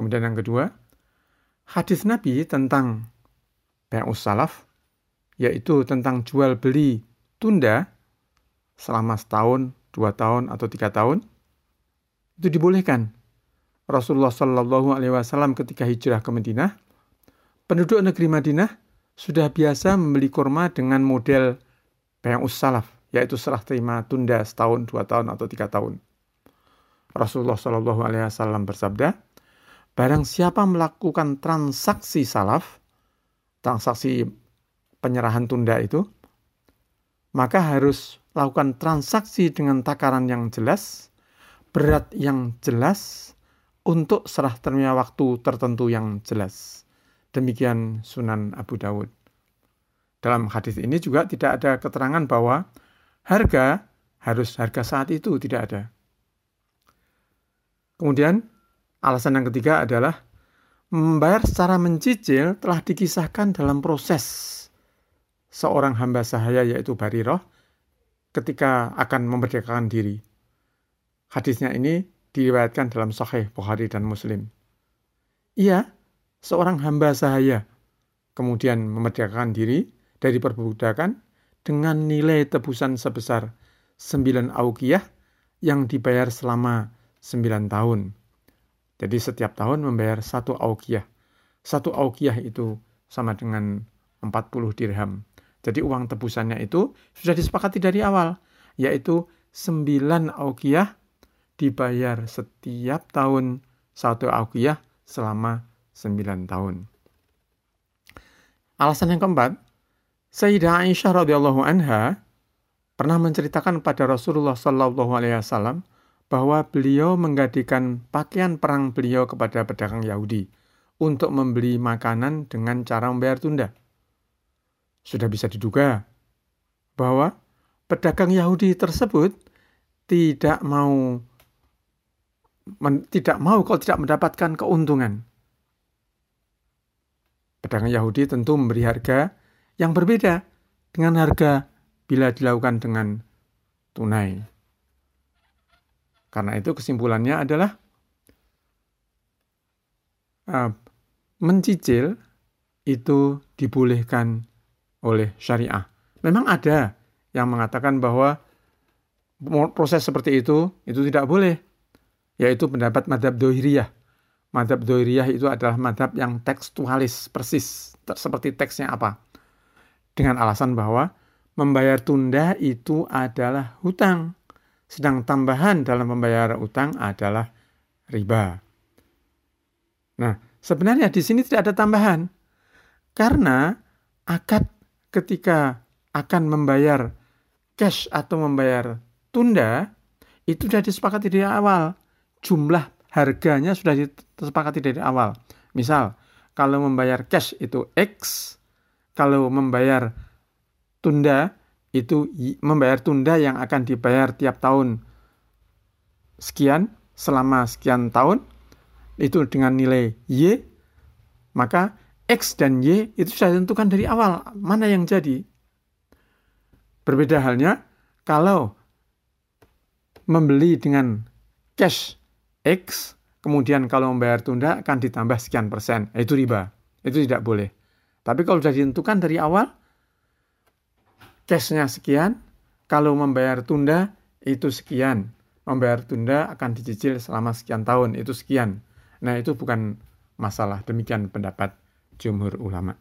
Kemudian yang kedua, hadis Nabi tentang Bai'us Salaf, yaitu tentang jual beli tunda selama setahun, dua tahun, atau tiga tahun, itu dibolehkan. Rasulullah Shallallahu Alaihi Wasallam ketika hijrah ke Madinah, penduduk negeri Madinah sudah biasa membeli kurma dengan model Bai'us Salaf, yaitu serah terima tunda setahun, dua tahun, atau tiga tahun. Rasulullah Shallallahu Alaihi Wasallam bersabda, barang siapa melakukan transaksi salaf, transaksi penyerahan tunda itu, maka harus lakukan transaksi dengan takaran yang jelas, berat yang jelas, untuk serah terima waktu tertentu yang jelas. Demikian Sunan Abu Dawud. Dalam hadis ini juga tidak ada keterangan bahwa harga harus harga saat itu tidak ada. Kemudian alasan yang ketiga adalah membayar secara mencicil telah dikisahkan dalam proses seorang hamba sahaya yaitu Bariroh ketika akan memerdekakan diri. Hadisnya ini diriwayatkan dalam Sahih Bukhari dan Muslim. Ia seorang hamba sahaya kemudian memerdekakan diri dari perbudakan dengan nilai tebusan sebesar 9 aukiyah yang dibayar selama 9 tahun. Jadi setiap tahun membayar satu aukiyah. Satu aukiyah itu sama dengan 40 dirham. Jadi uang tebusannya itu sudah disepakati dari awal, yaitu 9 aukiyah dibayar setiap tahun satu aukiyah selama 9 tahun. Alasan yang keempat, Sayyidah Aisyah radhiyallahu anha pernah menceritakan pada Rasulullah Shallallahu alaihi wasallam bahwa beliau menggantikan pakaian perang beliau kepada pedagang Yahudi untuk membeli makanan dengan cara membayar tunda. Sudah bisa diduga bahwa pedagang Yahudi tersebut tidak mau men, tidak mau kalau tidak mendapatkan keuntungan. Pedagang Yahudi tentu memberi harga yang berbeda dengan harga bila dilakukan dengan tunai. Karena itu kesimpulannya adalah uh, mencicil itu dibolehkan oleh syariah. Memang ada yang mengatakan bahwa proses seperti itu itu tidak boleh, yaitu pendapat madhab dohiriyah. Madhab dohiriyah itu adalah madhab yang tekstualis, persis, seperti teksnya apa. Dengan alasan bahwa membayar tunda itu adalah hutang sedang tambahan dalam membayar utang adalah riba. Nah, sebenarnya di sini tidak ada tambahan. Karena akad ketika akan membayar cash atau membayar tunda itu sudah disepakati dari awal. Jumlah harganya sudah disepakati dari awal. Misal, kalau membayar cash itu X, kalau membayar tunda itu membayar tunda yang akan dibayar tiap tahun. Sekian selama sekian tahun itu dengan nilai Y maka X dan Y itu sudah ditentukan dari awal mana yang jadi. Berbeda halnya kalau membeli dengan cash X kemudian kalau membayar tunda akan ditambah sekian persen. Itu riba itu tidak boleh. Tapi kalau sudah ditentukan dari awal cashnya sekian, kalau membayar tunda itu sekian. Membayar tunda akan dicicil selama sekian tahun, itu sekian. Nah itu bukan masalah, demikian pendapat jumhur ulama.